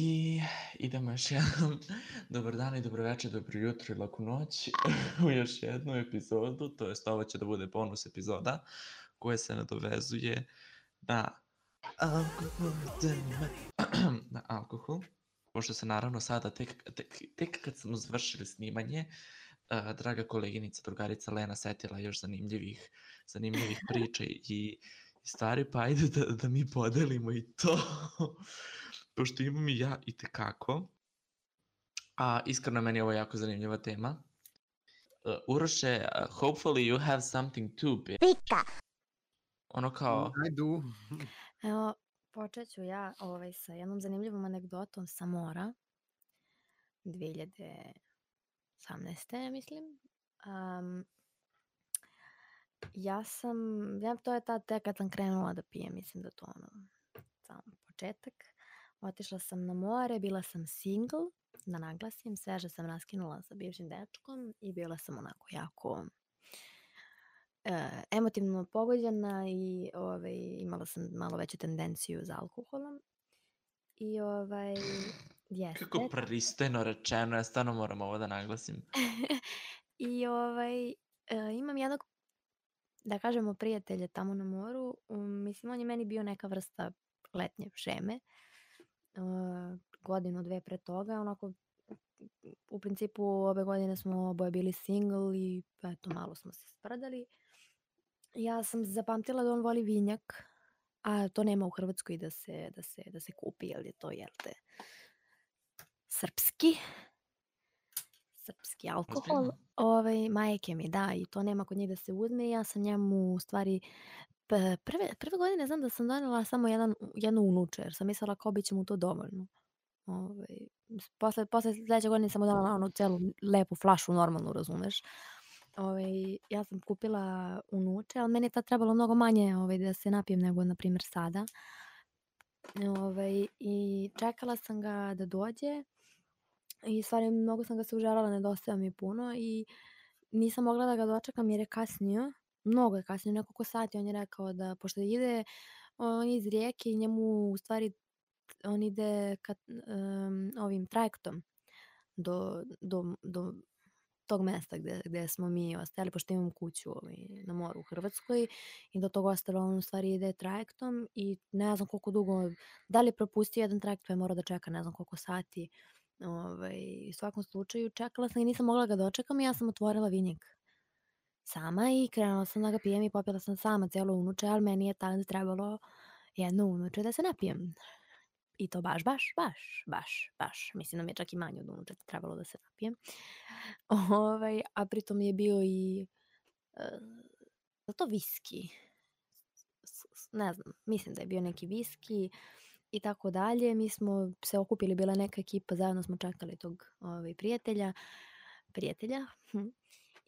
I idemo još jednom. Dobar dan i dobro večer, dobro jutro i laku noć u još jednu epizodu, to jest ovo će da bude bonus epizoda koja se nadovezuje na alkohol, na alkohol, pošto se naravno sada tek, tek, tek kad smo završili snimanje, draga koleginica, drugarica Lena setila još zanimljivih, zanimljivih priča i, i stvari, pa ajde da, da mi podelimo i to. pošto imam i ja i tekako, a iskreno meni je ovo jako zanimljiva tema. Uh, Uroše, uh, hopefully you have something to be. Pika. Ono kao, I do. Evo, počet ću ja ovaj, sa jednom zanimljivom anegdotom sa mora. 2018. ja mislim. Um, ja sam, ja, to je tad tek kad sam krenula da pijem, mislim da to ono, sam početak. Otišla sam na more, bila sam single, da naglasim, sveže sam raskinula sa bivšim dečkom i bila sam onako jako e, emotivno pogođena i ovaj, imala sam malo veću tendenciju za alkoholom. I ovaj, jeste. kako pristojno rečeno, ja stvarno moram ovo da naglasim. I ovaj, e, imam jednog, da kažemo, prijatelja tamo na moru. Um, mislim, on je meni bio neka vrsta letnje šeme. Uh, godinu, dve pre toga, onako u principu ove godine smo oboje bili single i eto malo smo se sprdali. Ja sam zapamtila da on voli vinjak, a to nema u Hrvatskoj da se, da se, da se kupi, jer je to, jel te, srpski srpski alkohol. Ovaj, majke mi, da, i to nema kod njih da se uzme. Ja sam njemu u stvari prve, prve godine znam da sam donela samo jedan, jednu unuče, jer sam mislila kao bit će mu to dovoljno. Ovaj, posle, posle sledeće godine sam donela onu celu lepu flašu, normalnu, razumeš. Ovaj, ja sam kupila unuče, ali meni je tad trebalo mnogo manje ovaj, da se napijem nego, na primjer, sada. Ovaj, I čekala sam ga da dođe i stvari mnogo sam ga se užarala, nedostaje mi puno i nisam mogla da ga dočekam jer je kasnio. Mnogo je kasnio, nekoliko sati on je rekao da, pošto ide on iz rijeke i njemu u stvari on ide ka, um, ovim trajektom do, do, do tog mesta gde, gde smo mi ostali, pošto imam kuću ovaj, na moru u Hrvatskoj i do tog ostalo on u stvari ide trajektom i ne znam koliko dugo, da li je propustio jedan trajekt pa je morao da čeka ne znam koliko sati. Ovaj, u svakom slučaju čekala sam i nisam mogla ga dočekam i ja sam otvorila vinjak sama i krenula sam da ga pijem i popila sam sama celo unuče, ali meni je tada trebalo jedno unuče da se napijem. I to baš, baš, baš, baš, baš. Mislim da mi je čak i manje od unučeta trebalo da se napijem. Ovaj, a pritom je bio i uh, to viski. Ne znam, mislim da je bio neki viski i tako dalje. Mi smo se okupili, bila neka ekipa, zajedno smo čekali tog ovaj, prijatelja. Prijatelja.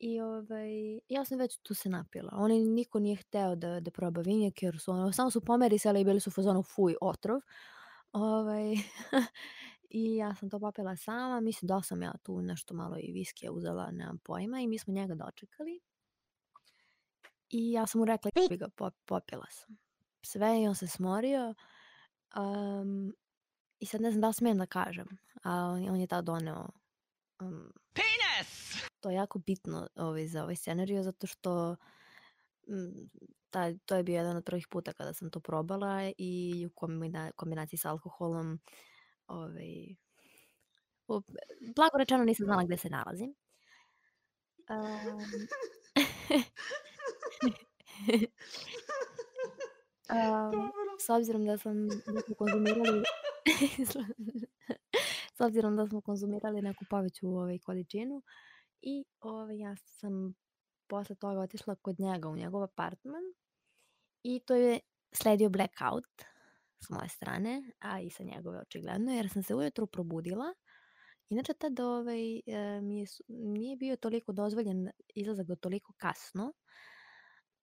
I ovaj, ja sam već tu se napila. Oni niko nije hteo da, da proba vinjak jer su ono, samo su pomerisali i bili su u fazonu fuj, otrov. Ovaj, I ja sam to popila sama, mislim da sam ja tu nešto malo i viskija uzela, nemam pojma, i mi smo njega dočekali. I ja sam mu rekla, bi ga pop, popila sam. Sve i on se smorio. Um, I sad ne znam da li smijem da kažem, a on, on je tad doneo um, Penis! To je jako bitno ovaj, za ovaj scenariju zato što mm, taj, to je bio jedan od prvih puta kada sam to probala i u kombina, kombinaciji sa alkoholom ovaj, u, blago rečeno nisam znala gde se nalazim. Um, um, s obzirom da sam da smo konzumirali s obzirom da smo konzumirali neku poveću ovaj, količinu i ovaj, ja sam posle toga otišla kod njega u njegov apartman i to je sledio blackout s moje strane, a i sa njegove očigledno, jer sam se ujutru probudila. Inače, tad ovaj, e, mi je, nije bio toliko dozvoljen izlazak do toliko kasno.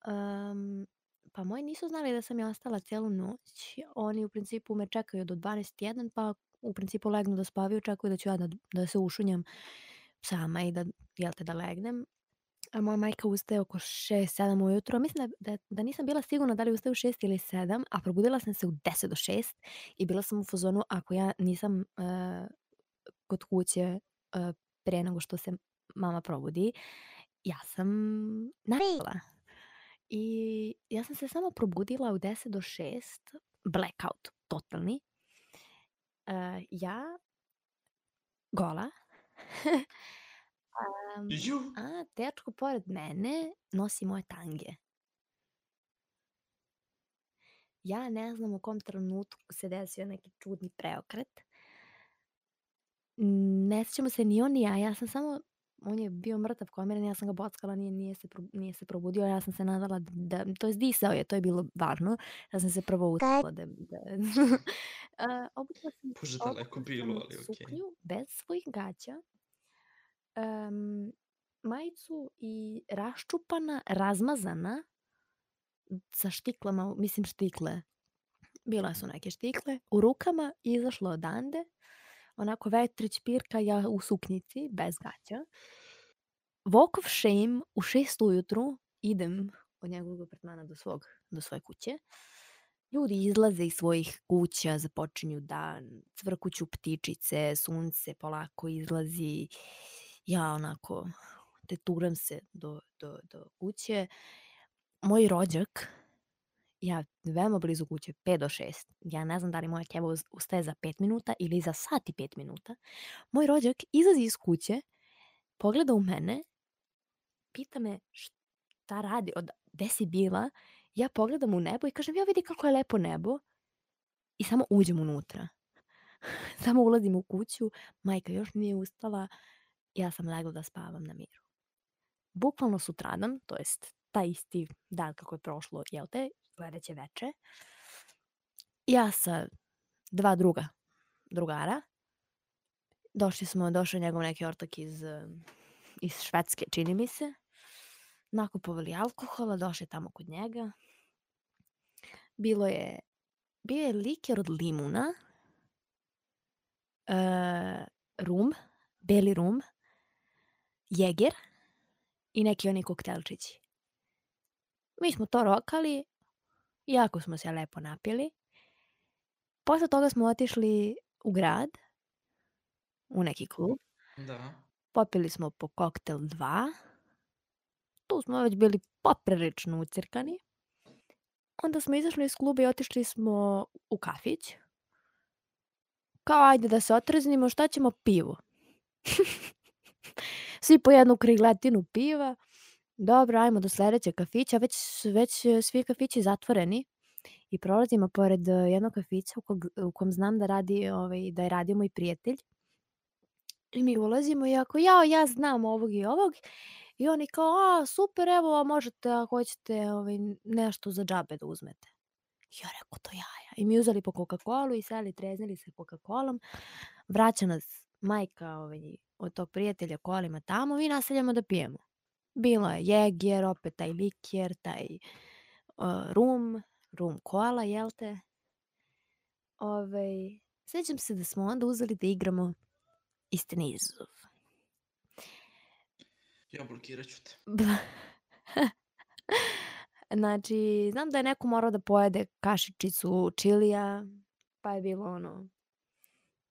Um, pa moji nisu znali da sam ja ostala cijelu noć. Oni u principu me čekaju do 12.1, pa u principu legnu da spavaju, čekaju da ću ja da, da se ušunjam sama i da, jel te, da legnem. A moja majka ustaje oko 6-7 ujutro. Mislim da da da nisam bila sigurna da li ustaje u 6 ili 7, a probudila sam se u 10 do 6 i bila sam u fazonu ako ja nisam, eee, kod kuće, eee, pre nego što se mama probudi, ja sam navila. I ja sam se samo probudila u 10 do 6, blackout totalni. Eee, ja gola, Ju! a dečko pored mene nosi moje tange. Ja ne znam u kom trenutku se desio neki čudni preokret. Ne sjećamo se ni on ni ja, ja sam samo on je bio mrtav komiran, ja sam ga bockala, nije nije se pro nije se probudio, ja sam se nadala da to jest disao je, to je bilo važno. Ja sam se prvo uzdala da da a, obukla sam Bože, daleko sam bilo, ali okej. suknju bez svojih gaća, em, majicu i raščupana, razmazana sa štiklama, mislim štikle, bile su neke štikle, u rukama izašla odande, onako vetrić, pirka, ja u suknjici bez gaća. Walk of shame u 6 ujutru idem od njegovog apartmana do svog do svoje kuće. Ljudi izlaze iz svojih kuća, započinju dan, cvrkuću ptičice, sunce polako izlazi. Ja onako teturam se do do do kuće. Moj rođak, ja veoma blizu kuće, 5 do 6, ja ne znam da li moja keva ustaje za 5 minuta ili za sat i 5 minuta. Moj rođak izlazi iz kuće, pogleda u mene, pita me šta radi, od "Gde si bila?" Ja pogledam u nebo i kažem: "Ja vidi kako je lepo nebo." I samo uđem unutra. Samo ulazim u kuću, majka još nije ustala, ja sam legla da spavam na miru. Bukvalno sutradan, to jest taj isti dan kako je prošlo, jel te, sledeće veče, ja sa 2 druga drugara, došli smo došao je njegov neki ortak iz iz Švedske, čini mi se, nakupovali alkohola, došli tamo kod njega. Bilo je bio je liker od limuna eee, rum, beli rum, Jeger i neki oni koktelčići. Mi smo to rokali, jako smo se lepo napili. Posle toga smo otišli u grad, u neki klub. Da. Popili smo po koktel 2. Tu smo već bili poprilično ucirkani. Onda smo izašli iz kluba i otišli smo u kafić. Kao ajde da se otreznimo, šta ćemo? Pivo. Svi po jednu krigletinu piva. Dobro, ajmo do sledećeg kafića, već već svi kafići zatvoreni i prolazimo pored jednog kafića u kog u kom znam da radi, ovaj, da je radio moj prijatelj. I mi ulazimo i ja kao: "Jao, ja znam ovog i ovog." I oni kao: "A, super, evo, možete ako hoćete, ovaj, nešto za džabe da uzmete." Ja reko: "Do jaja." I mi uzeli po Coca-Colu i seli, treznili se Coca-Colom. Vraća nas majka, ovaj, od tog prijatelja kolima tamo, mi nastavljamo da pijemo. Bilo je Jeger, opet taj liker, taj, uh, rum, rum kola, jel te? Ovaj, sećam se da smo onda uzeli da igramo Istini izazov. Ja blokirat ću te. Znači, znam da je neko morao da pojede kašičicu čilija, pa je bilo ono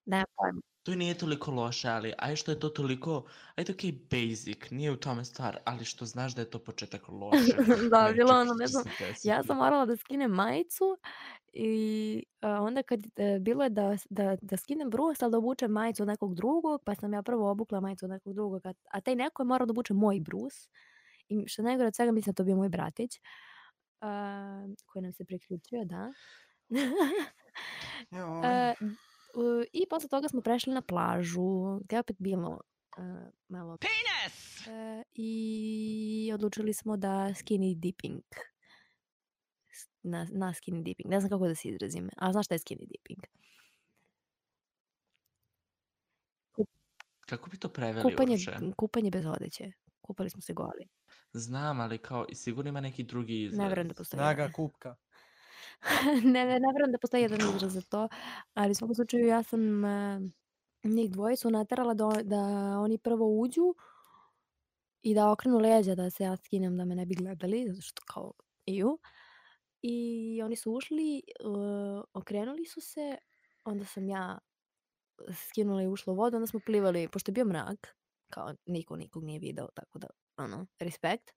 nemam pojma. To i nije toliko loše, ali ajde što je to toliko, ajde okej basic, nije u tome stvar, ali što znaš da je to početak lošeg Da, bilo ono, ne znam, ja sam morala da skinem majicu i, a, onda kad e, bilo je da da da skinem brus, al da obučem majicu od nekog drugog, pa sam ja prvo obukla majicu od nekog drugog, a a taj neko je morao da obuče moj brus i što najgore od svega mislim da to bio moj bratić, a, koji nam se priključio, da. Joj. I posle toga smo prešli na plažu, gde je opet bilo, e, malo e, i odlučili smo da skinny dipping. Na na skinny dipping, ne znam kako da se izrazim, a znaš šta je skinny dipping? Kup Kako bi to preveli kupanje uopće? kupanje bez odeće. Kupali smo se goli. Znam, ali kao sigurno ima neki drugi izraz. Ne verujem da postoji. Snaga kupka. Ne, ne, ne verujem da postoji jedan izraz za to, ali u svakom slučaju ja sam, e, njih dvojicu naterala da da oni prvo uđu i da okrenu leđa da se ja skinem da me ne bi gledali, zato što kao iju. I oni su ušli, uh, okrenuli su se, onda sam ja skinula i ušla u vodu, onda smo plivali, pošto je bio mrak, kao niko nikog nije video, tako da, ono, respekt.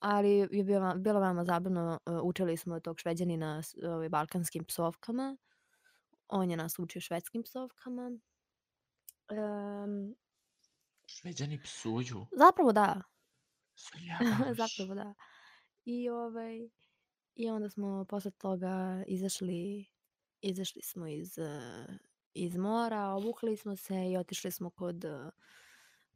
Ali je bilo, bilo veoma zabavno, uh, učili smo tog šveđanina ovaj, balkanskim psovkama. On je nas učio švedskim psovkama. Um, Šveđani psuju. zapravo da, zapravo da. I ovaj, i onda smo posle toga izašli, izašli smo iz, uh, iz mora, obukli smo se i otišli smo kod,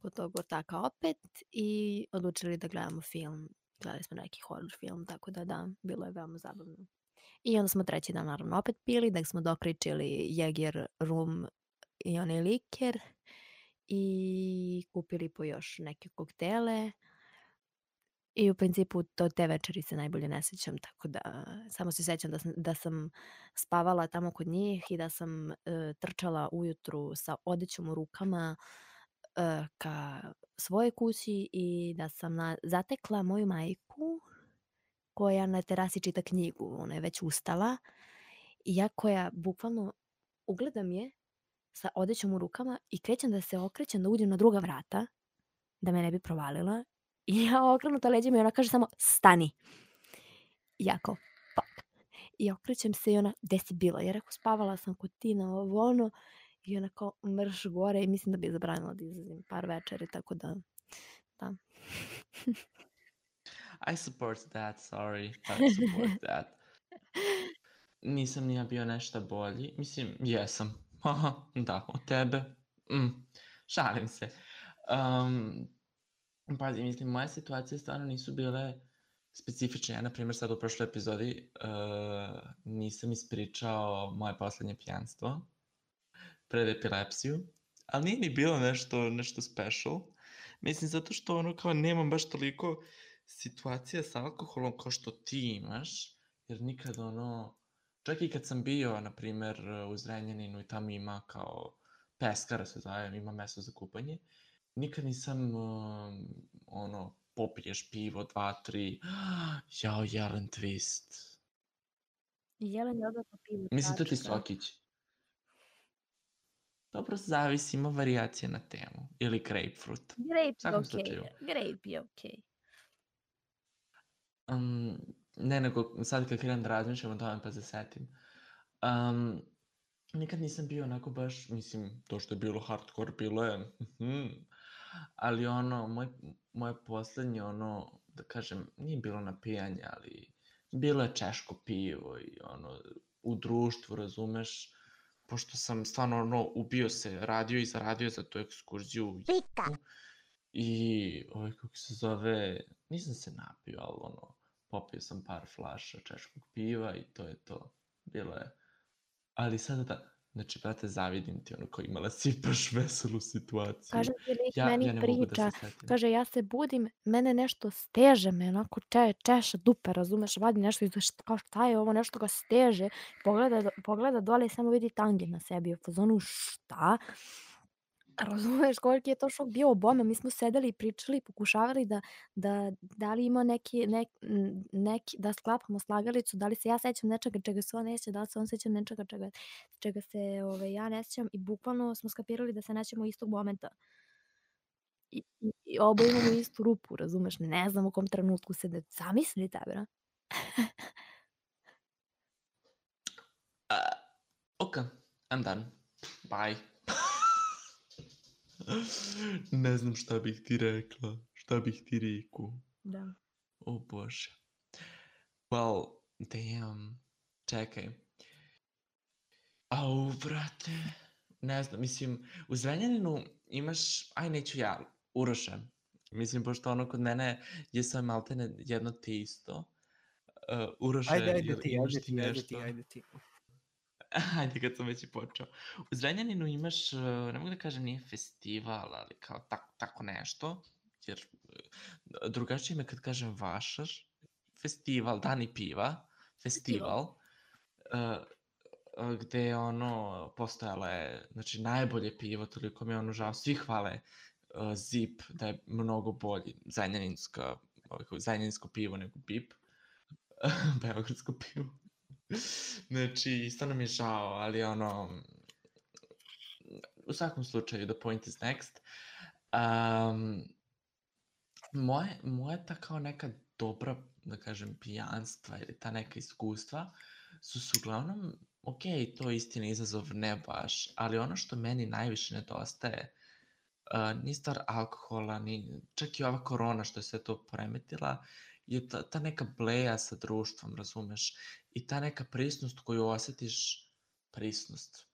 kod tog ortaka opet i odlučili da gledamo film. Gledali smo neki horror film, tako da da, bilo je veoma zabavno. I onda smo treći dan naravno opet pili, da smo dokričili Jäger, rum i onaj liker i kupili po još neke koktele. I u principu to te večeri se najbolje ne sjećam, tako da samo se sjećam da sam, da sam spavala tamo kod njih i da sam uh, trčala ujutru sa odećom u rukama uh, ka svojoj kući i da sam na, zatekla moju majku koja na terasi čita knjigu, ona je već ustala i ja koja bukvalno ugledam je sa odećom u rukama i krećem da se okrećem da uđem na druga vrata da me ne bi provalila i ja okrenuta leđima i ona kaže samo stani. I ja kao, fuck. I okrećem se i ona, gde si bila? Ja rekao, spavala sam kod ti na ovo ono. I ona kao, mrš gore i mislim da bi zabranila da izlazim par večeri, tako da, da. I support that, sorry. I support that. Nisam ni ja bio nešto bolji. Mislim, jesam. Haha, da, od tebe. Mm, šalim se. Um, pazi, mislim, moje situacije stvarno nisu bile specifične. Ja, na primjer, sad u prošloj epizodi uh, nisam ispričao moje poslednje pijanstvo pred epilepsiju, ali nije ni bilo nešto, nešto special. Mislim, zato što ono kao nemam baš toliko situacija sa alkoholom kao što ti imaš, jer nikad ono, čak i kad sam bio, na primer, u Zrenjaninu i tamo ima kao peskara se zove, ima mesto za kupanje, nikad nisam, uh, ono, popiješ pivo, dva, tri, jao, jelen twist. Jelen je odlično pivo. Mislim, to ti tačka. sokić. Dobro, zavisi, ima varijacije na temu. Ili grapefruit. Grape je okej, slučaju. grape je okej. Um, ne, nego sad kad krenem da razmišljam o tome pa se setim. Um, nikad nisam bio onako baš, mislim, to što je bilo hardcore, bilo je, mhm, ali ono, moj, moje poslednje ono, da kažem, nije bilo napijanje, ali bilo je češko pivo i ono, u društvu, razumeš, pošto sam stvarno ono, ubio se, radio i zaradio za tu ekskurziju Jaku i, ovaj, kako se zove, nisam se napio, ali ono, popio sam par flaša češkog piva i to je to. Bilo je. Ali sada da, znači, brate, zavidim ti ono ko imala si baš veselu situaciju. Kaže ti lik Ja, meni ja da priča, se setim. kaže ja se budim, mene nešto steže, me onako če, češa dupe, razumeš, vadi nešto iz šta, kao šta je ovo, nešto ga steže, pogleda, pogleda dole i samo vidi tange na sebi, u fazonu šta? Razumeš koliki je to šok bio obome, mi smo sedeli i pričali, pokušavali da, da, da li ima neki, nek, neki, da sklapamo slagalicu, da li se ja sećam nečega čega se on ne sjeća, da li se on seća nečega čega, čega se ove, ja ne sjećam i bukvalno smo skapirali da se nećemo istog momenta. I, i, i imamo istu rupu, razumeš, ne znam u kom trenutku se da zamisli tebe, na? Uh, ok, I'm done. Bye. Ne znam šta bih ti rekla, šta bih ti rekao. Da. O bože. Well, damn. Čekaj. Au, brate. Ne znam, mislim, u Zrenjaninu imaš, aj neću ja, Uroše. Mislim, pošto ono kod mene je sve maltene jedno te isto. Uh, Uroše, Ajde, ajde jel ti, ajde ti ti, ajde ti, ajde ti. Ajde, kad sam već i počeo. U Zrenjaninu imaš, uh, ne mogu da kažem nije festival, ali kao tako, tako nešto, jer uh, drugačije me kad kažem vašar, festival, dani piva, festival, uh, uh, gde je ono, postojalo je, znači, najbolje pivo, toliko mi je ono žao, svi hvale uh, Zip da je mnogo bolji Zrenjaninska, ovaj, Zrenjaninsko pivo nego Bip. Beogradsko pivo. Znači, stvarno mi je žao, ali ono, u svakom slučaju, the point is next. Um, moje, moje ta kao neka dobra, da kažem, pijanstva ili ta neka iskustva su su uglavnom, ok, to je istina izazov, ne baš, ali ono što meni najviše nedostaje, uh, ni stvar alkohola, ni, čak i ova korona što je sve to poremetila, je ta, ta neka bleja sa društvom, razumeš? I ta neka prisnost koju osetiš, prisnost,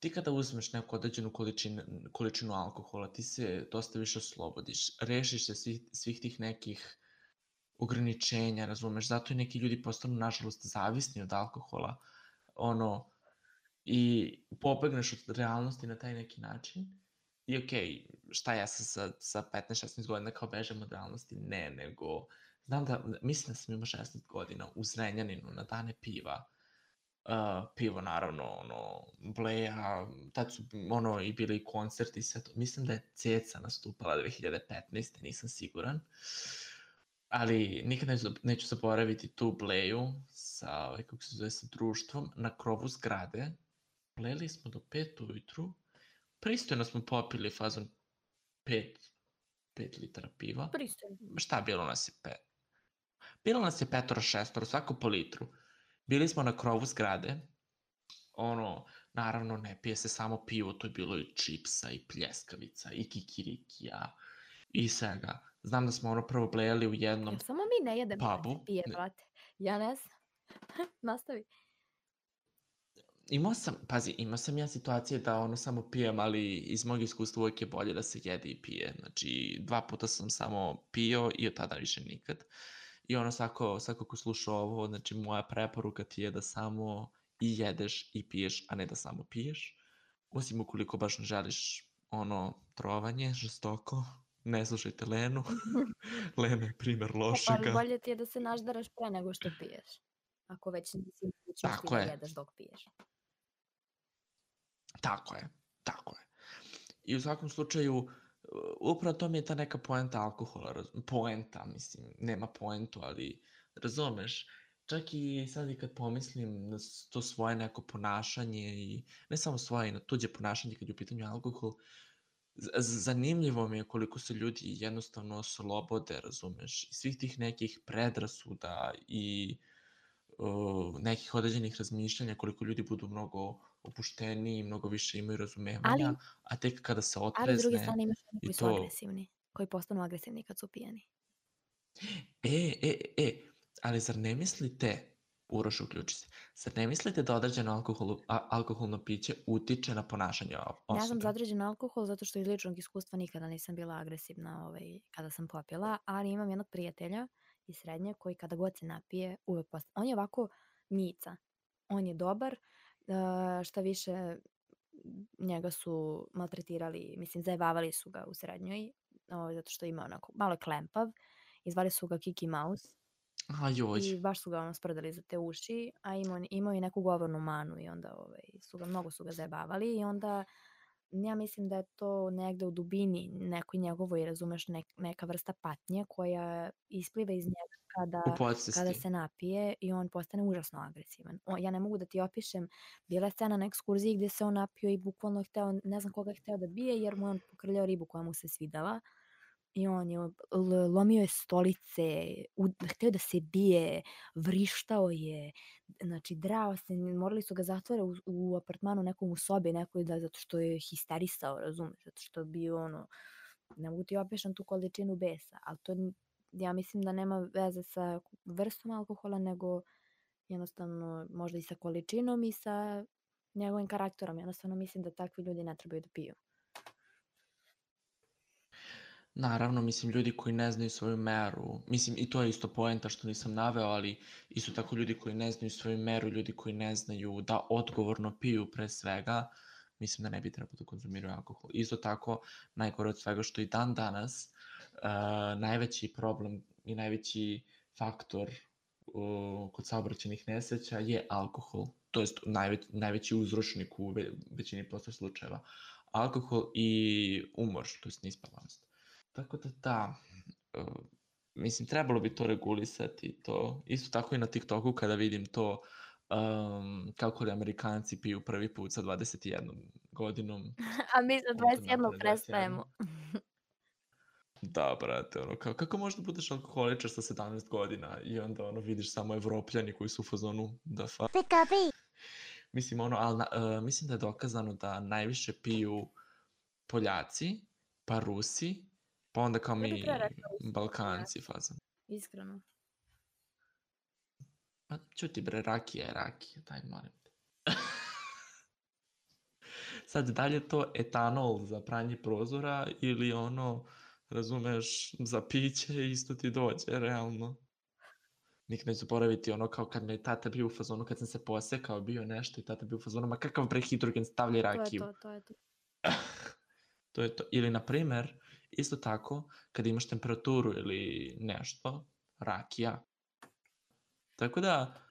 ti kada uzmeš neku određenu količinu, količinu alkohola, ti se dosta više oslobodiš, rešiš se svih, svih tih nekih ograničenja, razumeš, zato i neki ljudi postanu, nažalost, zavisni od alkohola, ono, i pobegneš od realnosti na taj neki način, i okay, šta ja sam sa, sa 15-16 godina kao bežem od realnosti, ne, nego, znam da, mislim da sam imao 16 godina u Zrenjaninu na dane piva, uh, pivo naravno, ono, Bleja, tad su ono i bili koncerti i sve to. Mislim da je Ceca nastupala 2015. nisam siguran. Ali nikad neću, neću zaboraviti tu Bleju sa, ovaj, kako se zove, sa društvom na krovu zgrade. Bleli smo do 5 ujutru. Pristojno smo popili fazon 5, 5 litara piva. Pristojno. Šta bilo nas je pet? Bilo nas je petoro šestoro, svako po litru. Bili smo na krovu zgrade, ono, naravno ne pije se samo pivo, to je bilo i čipsa i pljeskavica i kikirikija i svega. Znam da smo ono prvo blejali u jednom samo mi ne jedemo pubu. pije, brate. Ja ne znam. Nastavi. Imao sam, pazi, imao sam ja situacije da ono samo pijem, ali iz mog iskustva uvijek je bolje da se jede i pije. Znači, dva puta sam samo pio i od tada više nikad. I ono svako, svako ko sluša ovo, znači moja preporuka ti je da samo i jedeš i piješ, a ne da samo piješ. Osim ukoliko baš ne želiš ono trovanje, žestoko, ne slušajte Lenu. Lena je primer pa lošega. bolje ti je da se naždaraš pre nego što piješ. Ako već nisi mogućnosti da je. jedeš dok piješ. Tako je, tako je. I u svakom slučaju, uh, upravo to mi je ta neka poenta alkohola, raz- poenta, mislim, nema poentu, ali razumeš, čak i sad i kad pomislim na to svoje neko ponašanje i ne samo svoje, na tuđe ponašanje kad je u pitanju alkohol, zanimljivo mi je koliko se ljudi jednostavno slobode, razumeš, i svih tih nekih predrasuda i uh, nekih određenih razmišljanja, koliko ljudi budu mnogo opušteniji, mnogo više imaju razumevanja, Ali- a tek kada se Ali s druge otrezne, strane imaš one i koji su to- agresivni. Koji postanu agresivni kad su pijani. e, e, e, ali zar ne mislite, Uroš uključi se, zar ne mislite da određeno alkoholu, a, alkoholno piće utiče na ponašanje osobe? Ja sam za određen alkohol zato što iz ličnog iskustva nikada nisam bila agresivna ovaj, kada sam popila, ali imam jednog prijatelja iz srednje koji kada god se napije uvek posta... On je ovako mica. On je dobar, uh, šta više njega su maltretirali, mislim zajebavali su ga u srednjoj, ovaj, zato što ima onako malo klempav i zvali su ga Kiki Mouse. A joj, I baš su ga ono sprdali za te uši, a imao, imao i neku govornu manu i onda ovaj, su ga, mnogo su ga zajebavali i onda ja mislim da je to negde u dubini nekoj njegovoj, razumeš, nek, neka vrsta patnje koja ispliva iz njega kada, kada se napije i on postane užasno agresivan. On, ja ne mogu da ti opišem, bila je scena na ekskurziji gdje se on napio i bukvalno hteo, ne znam koga je hteo da bije jer mu je on pokrljao ribu koja mu se svidala i on je lomio je stolice, u, hteo da se bije, vrištao je, znači drao se, morali su ga zatvore u, u apartmanu nekom u sobi nekoj da zato što je histerisao, razumeš, zato što je bio ono, ne mogu ti opišem tu količinu besa, ali to ja mislim da nema veze sa vrstom alkohola, nego jednostavno možda i sa količinom i sa njegovim karakterom. Jednostavno mislim da takvi ljudi ne trebaju da piju. Naravno, mislim, ljudi koji ne znaju svoju meru, mislim, i to je isto poenta što nisam naveo, ali isto tako ljudi koji ne znaju svoju meru, ljudi koji ne znaju da odgovorno piju pre svega, mislim da ne bi trebalo da konzumiraju alkohol. Isto tako, najgore od svega što i dan danas, uh, najveći problem i najveći faktor o, kod saobraćajnih nesreća je alkohol, to jest najveć, najveći uzročnik u ve, većini prosto slučajeva. Alkohol i umor, to jest nispavanost. Tako da da, uh, mislim, trebalo bi to regulisati, to. Isto tako i na TikToku kada vidim to um, kako li Amerikanci piju prvi put sa 21 godinom. A mi sa Oni to 21 naprave 21. prestajemo. Da, brate, ono, kao, kako možda budeš alkoholičar sa 17 godina i onda, ono, vidiš samo evropljani koji su u fazonu, da fa... Mislim, ono, ali, uh, mislim da je dokazano da najviše piju Poljaci, pa Rusi, pa onda kao mi, Rusi, Balkanci, fazon. Iskreno. Pa čuti bre, rakija je rakija, daj molim te. Sad, da li je to etanol za pranje prozora ili ono, razumeš, za piće isto ti dođe, realno. Nik ne zaboraviti ono kao kad me je tata bio u fazonu, kad sam se posekao, bio nešto i tata bio u fazonu, ma kakav bre hidrogen stavlja To je rakiju. to, to je to. to je to. Ili, na primer, isto tako, kad imaš temperaturu ili nešto, rakija. Tako da,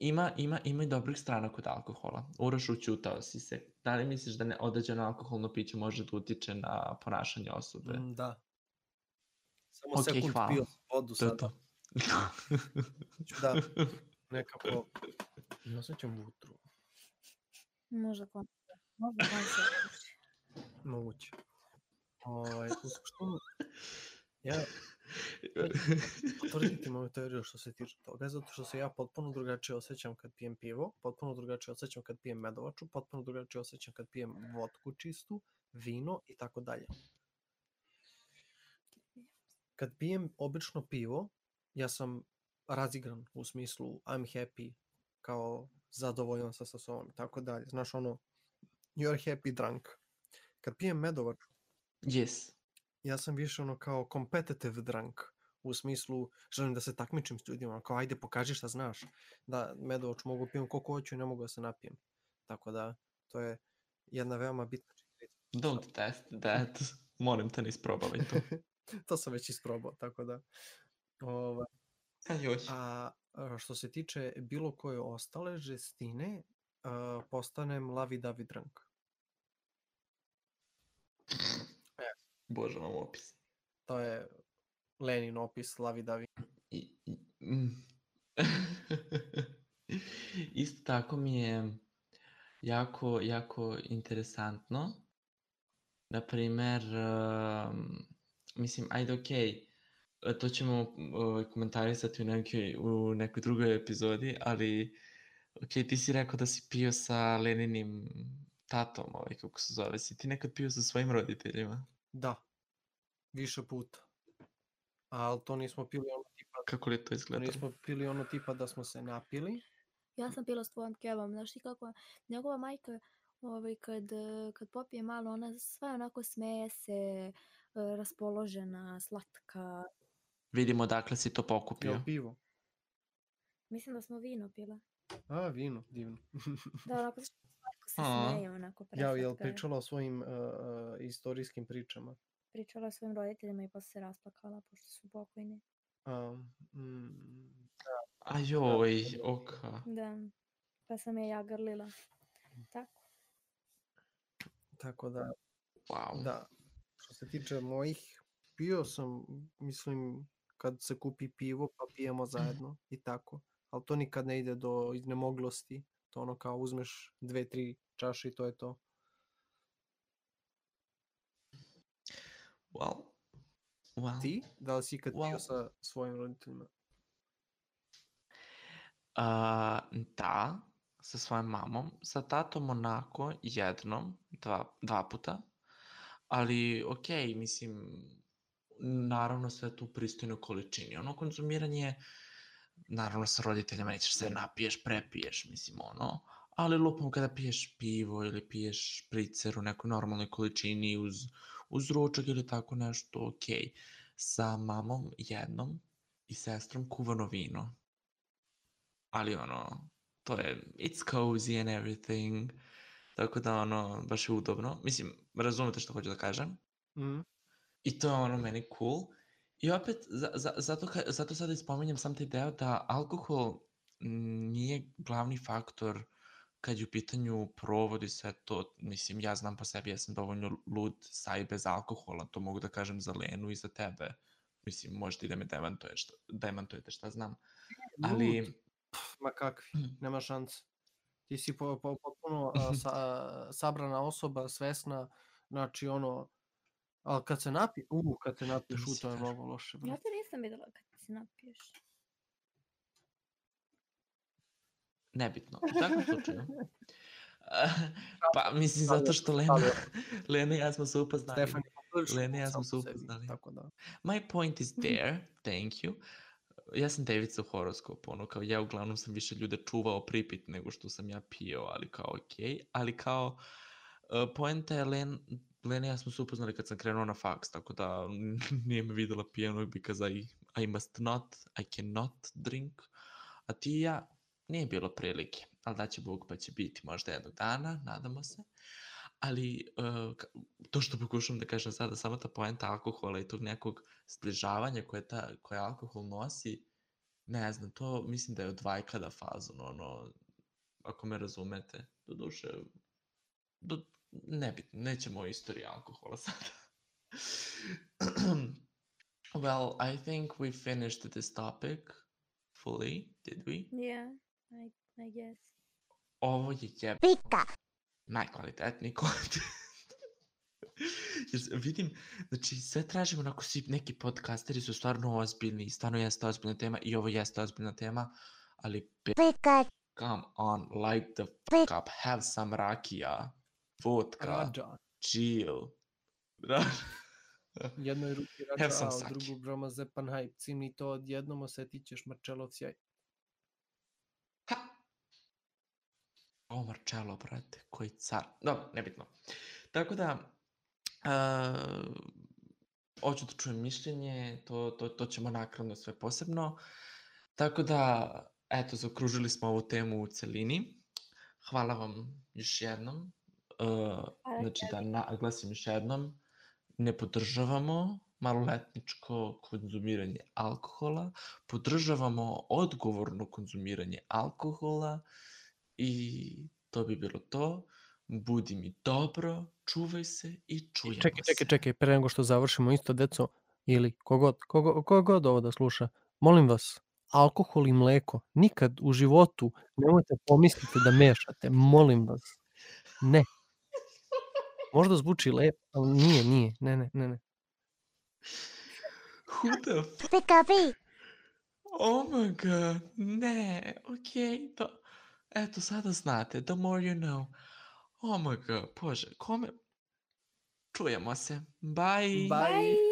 ima, ima, ima i dobrih strana kod alkohola. Uroš, učutao si se. Da li misliš da ne određeno alkoholno piće može da utiče na ponašanje osobe? Mm, da. Samo Okej, sekund hvala. pio sam vodu sada. to. Da nekako ne osjećam vutru. Možda kon... Možda koncept. Moguće. Ovaj, u suštini, ja potvrditi moju teoriju što se tiče toga, zato što se ja potpuno drugačije osjećam kad pijem pivo, potpuno drugačije osjećam kad pijem medovaču, potpuno drugačije osjećam kad pijem vodku čistu, vino i tako dalje. Kad pijem obično pivo, ja sam razigran u smislu I'm happy, kao zadovoljan sam sa sobom i tako dalje. Znaš ono, you're happy drunk. Kad pijem medovaču, yes. Ja sam više ono kao competitive drunk u smislu želim da se takmičim s ljudima, ono kao ajde pokaži šta znaš. Da, medovač mogu pijem koliko hoću i ne mogu da se napijem. Tako da, to je jedna veoma bitna činjenica. Don't test that. Molim te, ne isprobavaj to. to sam već isprobao, tako da. Ovaj, A još. a, što se tiče bilo koje ostale žestine, postanem lavi davi drunk. Bože, vam opis. To je Lenin opis lavi davi. I, i, mm. Isto tako mi je jako, jako interesantno. Na primer, um, mislim, ajde, okej, okay, to ćemo uh, komentarisati u nekoj, u nekoj drugoj epizodi, ali, ok, ti si rekao da si pio sa Leninim tatom, ovaj, kako se zove, si ti nekad pio sa svojim roditeljima? Da, više puta. Ali to nismo pili ono tipa, Kako li to to izgleda? nismo pili ono tipa da smo se napili. Ja sam pila s tvojom kevom, znaš ti kako njegova majka ovaj, kad, kad popije malo, ona sva onako smeje se, eh, raspoložena, slatka. Vidimo dakle si to Jel pokupio. pivo? Mislim da smo vino pile. A, vino, divno. Da, onako se smeje, onako ja, jel preslatka je. pričala o svojim uh, istorijskim pričama? Pričala o svojim roditeljima i posle se rasplakala pošto su pokojni. Um, mm, A joj, oka. Da, pa sam je ja grlila. Tako. tako da, Wow. da. Što se tiče mojih, pio sam, mislim, kad se kupi pivo pa pijemo zajedno i tako. Ali to nikad ne ide do iznemoglosti. To ono kao uzmeš dve, tri čaše i to je to. Well. Well. Ti? Da li si ikad Wow. sa svojim roditeljima? A, da, sa svojom mamom, sa tatom onako jednom, dva, dva puta, ali okej, mislim, naravno sve tu u pristojnoj količini. Ono konzumiranje, naravno sa roditeljima nećeš se napiješ, prepiješ, mislim ono, ali lupom kada piješ pivo ili piješ špricer u nekoj normalnoj količini uz, uz ručak ili tako nešto, okej. Sa mamom jednom i sestrom kuvano vino ali ono, to je, it's cozy and everything, tako da ono, baš je udobno. Mislim, razumete što hoću da kažem? Mm. I to je ono meni cool. I opet, za, za, zato, zato sada spominjem sam taj deo da alkohol nije glavni faktor kad je u pitanju provod i sve to, mislim, ja znam po sebi, ja sam dovoljno lud sa i bez alkohola, to mogu da kažem za Lenu i za tebe. Mislim, možete i da me demantuješ, demantujete šta znam. Ali, Lud? Ma kakvi, Mm. nema šanse. Ti si po, po, potpuno a, sa, sabrana osoba, svesna, znači ono, ali kad se napi, u, kad te napiješ, u, to je mnogo loše. Ja brate. te nisam videla kad se napiješ. nebitno. U takvom slučaju, pa mislim zato što Lena, Lena i ja smo se upoznali. Lena i ja smo se upoznali. Tako da. My point is there, thank you. Ja sam devica u horoskopu, ono kao ja uglavnom sam više ljude čuvao pripit nego što sam ja pio, ali kao okej. Ali kao, uh, poenta je Len, Lena ja smo se upoznali kad sam krenuo na faks, tako da nije me videla pijenog because I, I must not, I cannot drink. A ti i ja, nije bilo prilike, ali da će Bog pa će biti možda jednog dana, nadamo se. Ali uh, to što pokušam da kažem sada, samo ta poenta alkohola i tog nekog zbližavanja koje, ta, koje alkohol nosi, ne znam, to mislim da je od vajkada fazon, ono, ako me razumete, do duše, do, nebitno, nećemo o istoriji alkohola sada. well, I think we finished this topic fully, did we? Yeah, I, I guess. Ovo je jeb... najkvalitetniji content. Jer vidim, znači sve tražimo onako svi neki podcasteri su stvarno ozbiljni, i stvarno jeste ozbiljna tema i ovo jeste ozbiljna tema, ali pe- come on, light the fuck up, have some rakija, vodka, Rađa. chill. Ra- Jednoj ruki some a u drugu broma zepan hype. Cimni to odjednom osetit ćeš Marčelov sjaj. Ha! O, Marcello, brate, koji car. Dobro, nebitno. Tako da, uh, hoću da čujem mišljenje, to, to, to ćemo nakratno sve posebno. Tako da, eto, zaokružili smo ovu temu u celini. Hvala vam još jednom. Uh, znači da naglasim još jednom, ne podržavamo maloletničko konzumiranje alkohola, podržavamo odgovorno konzumiranje alkohola i to bi bilo to. Budi mi dobro, čuvaj se i čujemo Čekaj, čekaj, se. čekaj, pre nego što završimo isto, deco, ili kogod, kogo, kogod ovo da sluša, molim vas, alkohol i mleko, nikad u životu nemojte pomisliti da mešate, molim vas. Ne. Možda zvuči lepo, ali nije, nije, ne, ne, ne, ne. Who the f... Oh my god, ne, okej, to... Eto, sada znate, the more you know. Oh my god, bože, kome... Čujemo se. Bye. Bye. Bye!